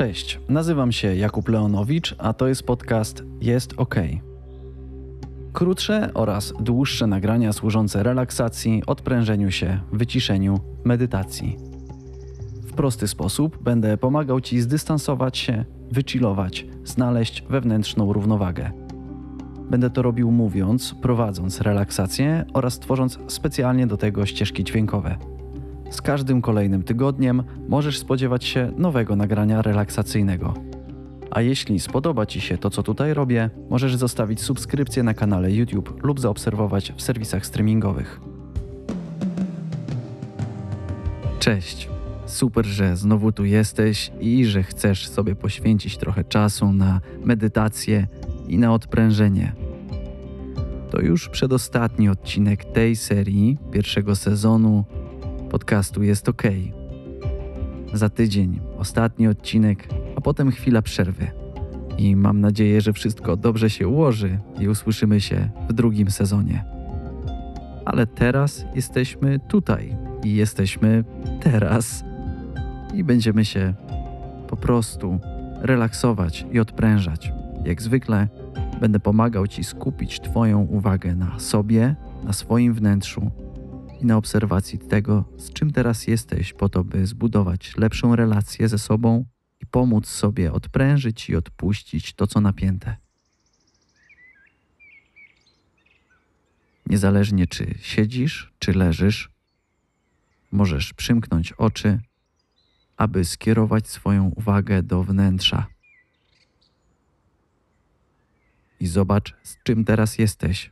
Cześć, nazywam się Jakub Leonowicz, a to jest podcast Jest OK. Krótsze oraz dłuższe nagrania służące relaksacji, odprężeniu się, wyciszeniu, medytacji. W prosty sposób będę pomagał Ci zdystansować się, wychillować, znaleźć wewnętrzną równowagę. Będę to robił mówiąc, prowadząc relaksację oraz tworząc specjalnie do tego ścieżki dźwiękowe. Z każdym kolejnym tygodniem możesz spodziewać się nowego nagrania relaksacyjnego. A jeśli spodoba Ci się to, co tutaj robię, możesz zostawić subskrypcję na kanale YouTube lub zaobserwować w serwisach streamingowych. Cześć. Super, że znowu tu jesteś i że chcesz sobie poświęcić trochę czasu na medytację i na odprężenie. To już przedostatni odcinek tej serii pierwszego sezonu podcastu Jest OK. Za tydzień ostatni odcinek, a potem chwila przerwy. I mam nadzieję, że wszystko dobrze się ułoży i usłyszymy się w drugim sezonie. Ale teraz jesteśmy tutaj i jesteśmy teraz i będziemy się po prostu relaksować i odprężać. Jak zwykle będę pomagał Ci skupić Twoją uwagę na sobie, na swoim wnętrzu i na obserwacji tego, z czym teraz jesteś, po to, by zbudować lepszą relację ze sobą i pomóc sobie odprężyć i odpuścić to, co napięte. Niezależnie czy siedzisz, czy leżysz, możesz przymknąć oczy, aby skierować swoją uwagę do wnętrza. I zobacz, z czym teraz jesteś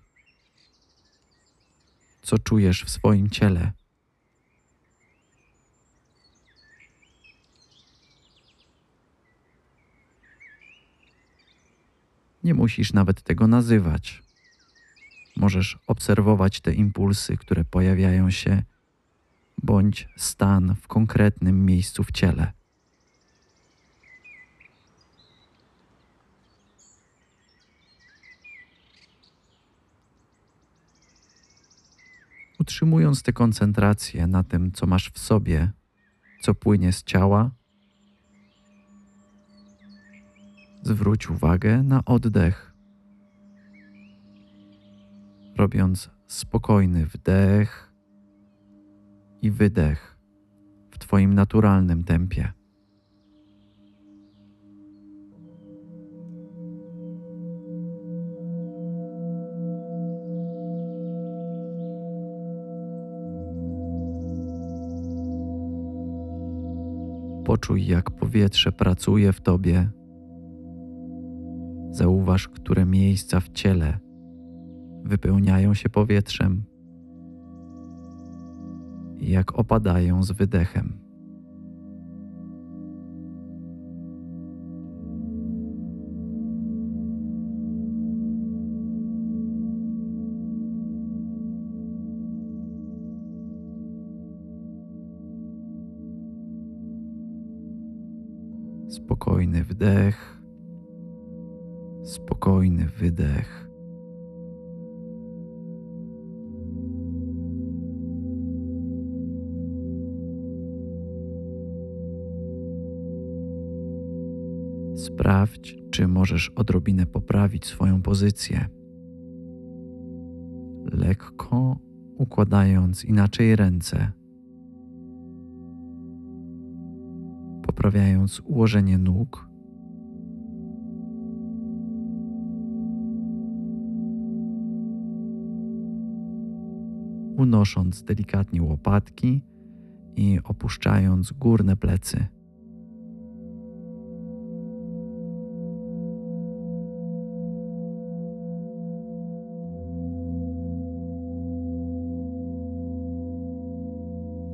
co czujesz w swoim ciele. Nie musisz nawet tego nazywać. Możesz obserwować te impulsy, które pojawiają się, bądź stan w konkretnym miejscu w ciele. Utrzymując tę koncentrację na tym, co masz w sobie, co płynie z ciała, zwróć uwagę na oddech, robiąc spokojny wdech i wydech w Twoim naturalnym tempie. Poczuj, jak powietrze pracuje w tobie. Zauważ, które miejsca w ciele wypełniają się powietrzem jak opadają z wydechem. Spokojny wdech, spokojny wydech. Sprawdź, czy możesz odrobinę poprawić swoją pozycję. Lekko układając inaczej ręce poprawiając ułożenie nóg. Unosząc delikatnie łopatki i opuszczając górne plecy.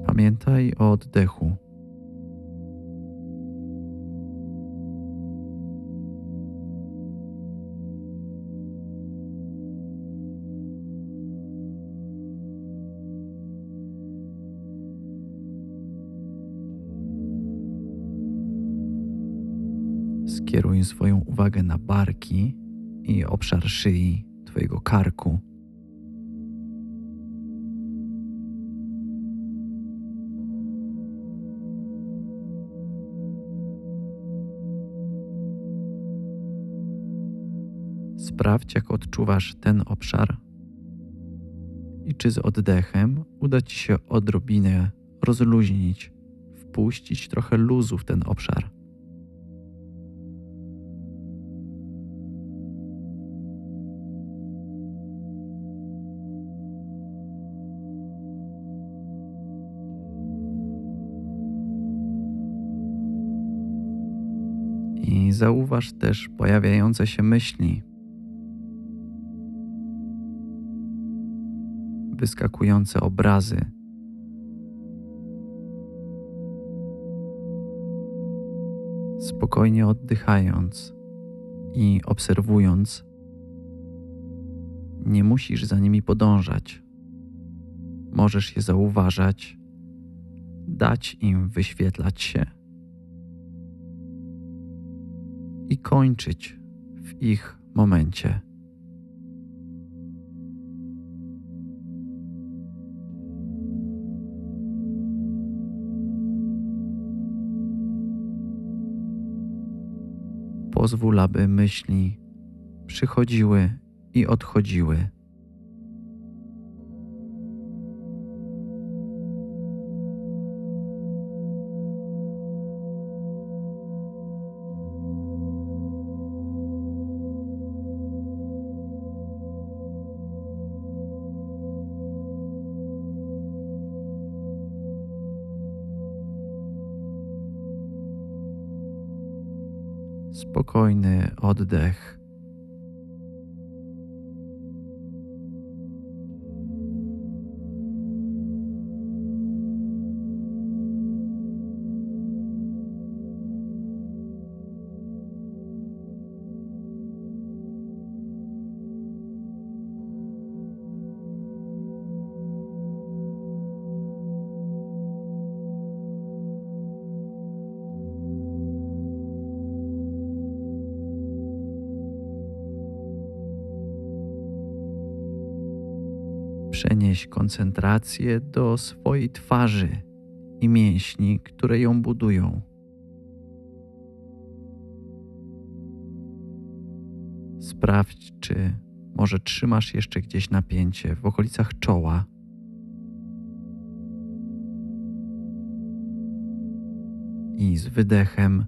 Pamiętaj o oddechu. Skieruj swoją uwagę na barki i obszar szyi Twojego karku. Sprawdź, jak odczuwasz ten obszar i czy z oddechem uda Ci się odrobinę rozluźnić, wpuścić trochę luzu w ten obszar. I zauważ też pojawiające się myśli. Wyskakujące obrazy. Spokojnie oddychając i obserwując, nie musisz za nimi podążać. Możesz je zauważać, dać im wyświetlać się i kończyć w ich momencie. Pozwól, aby myśli przychodziły i odchodziły. Spokojny oddech. Przenieś koncentrację do swojej twarzy i mięśni, które ją budują. Sprawdź, czy może trzymasz jeszcze gdzieś napięcie w okolicach czoła. I z wydechem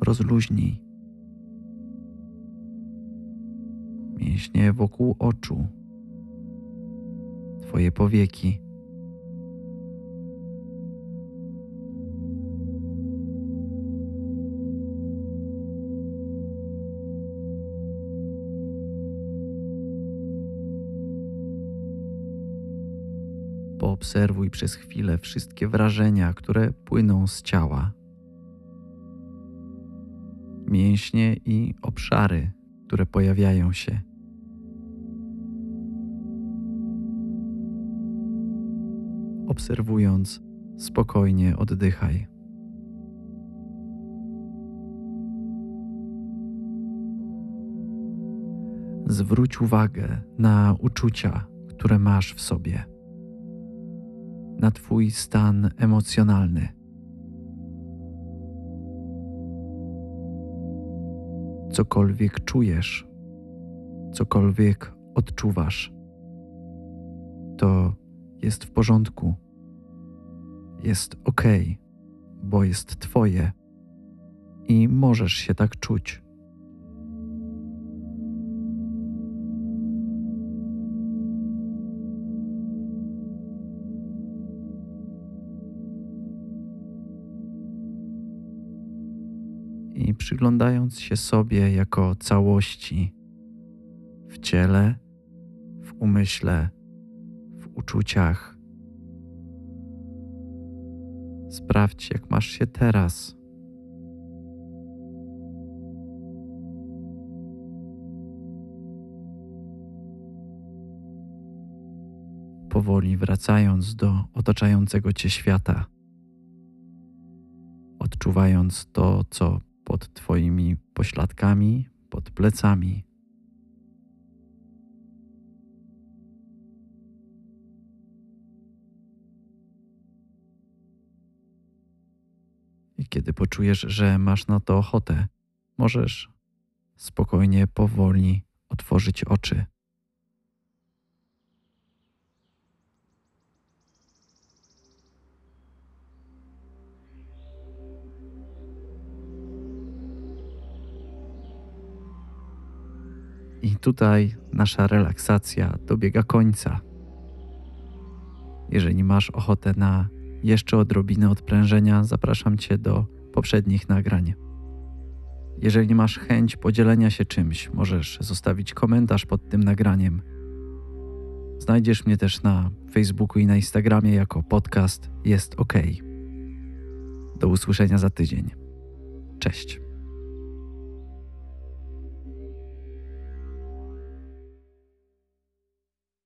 rozluźnij mięśnie wokół oczu. Twoje powieki. Poobserwuj przez chwilę wszystkie wrażenia, które płyną z ciała. Mięśnie i obszary, które pojawiają się. Obserwując, spokojnie oddychaj. Zwróć uwagę na uczucia, które masz w sobie, na Twój stan emocjonalny. Cokolwiek czujesz, cokolwiek odczuwasz, to jest w porządku jest ok, bo jest Twoje i możesz się tak czuć. I przyglądając się sobie jako całości w ciele, w umyśle, w uczuciach, Sprawdź, jak masz się teraz. Powoli wracając do otaczającego cię świata, odczuwając to, co pod Twoimi pośladkami, pod plecami kiedy poczujesz, że masz na to ochotę, możesz spokojnie, powoli otworzyć oczy. I tutaj nasza relaksacja dobiega końca. Jeżeli masz ochotę na jeszcze odrobinę odprężenia, zapraszam Cię do poprzednich nagrań. Jeżeli masz chęć podzielenia się czymś, możesz zostawić komentarz pod tym nagraniem. Znajdziesz mnie też na Facebooku i na Instagramie jako podcast Jest OK. Do usłyszenia za tydzień. Cześć.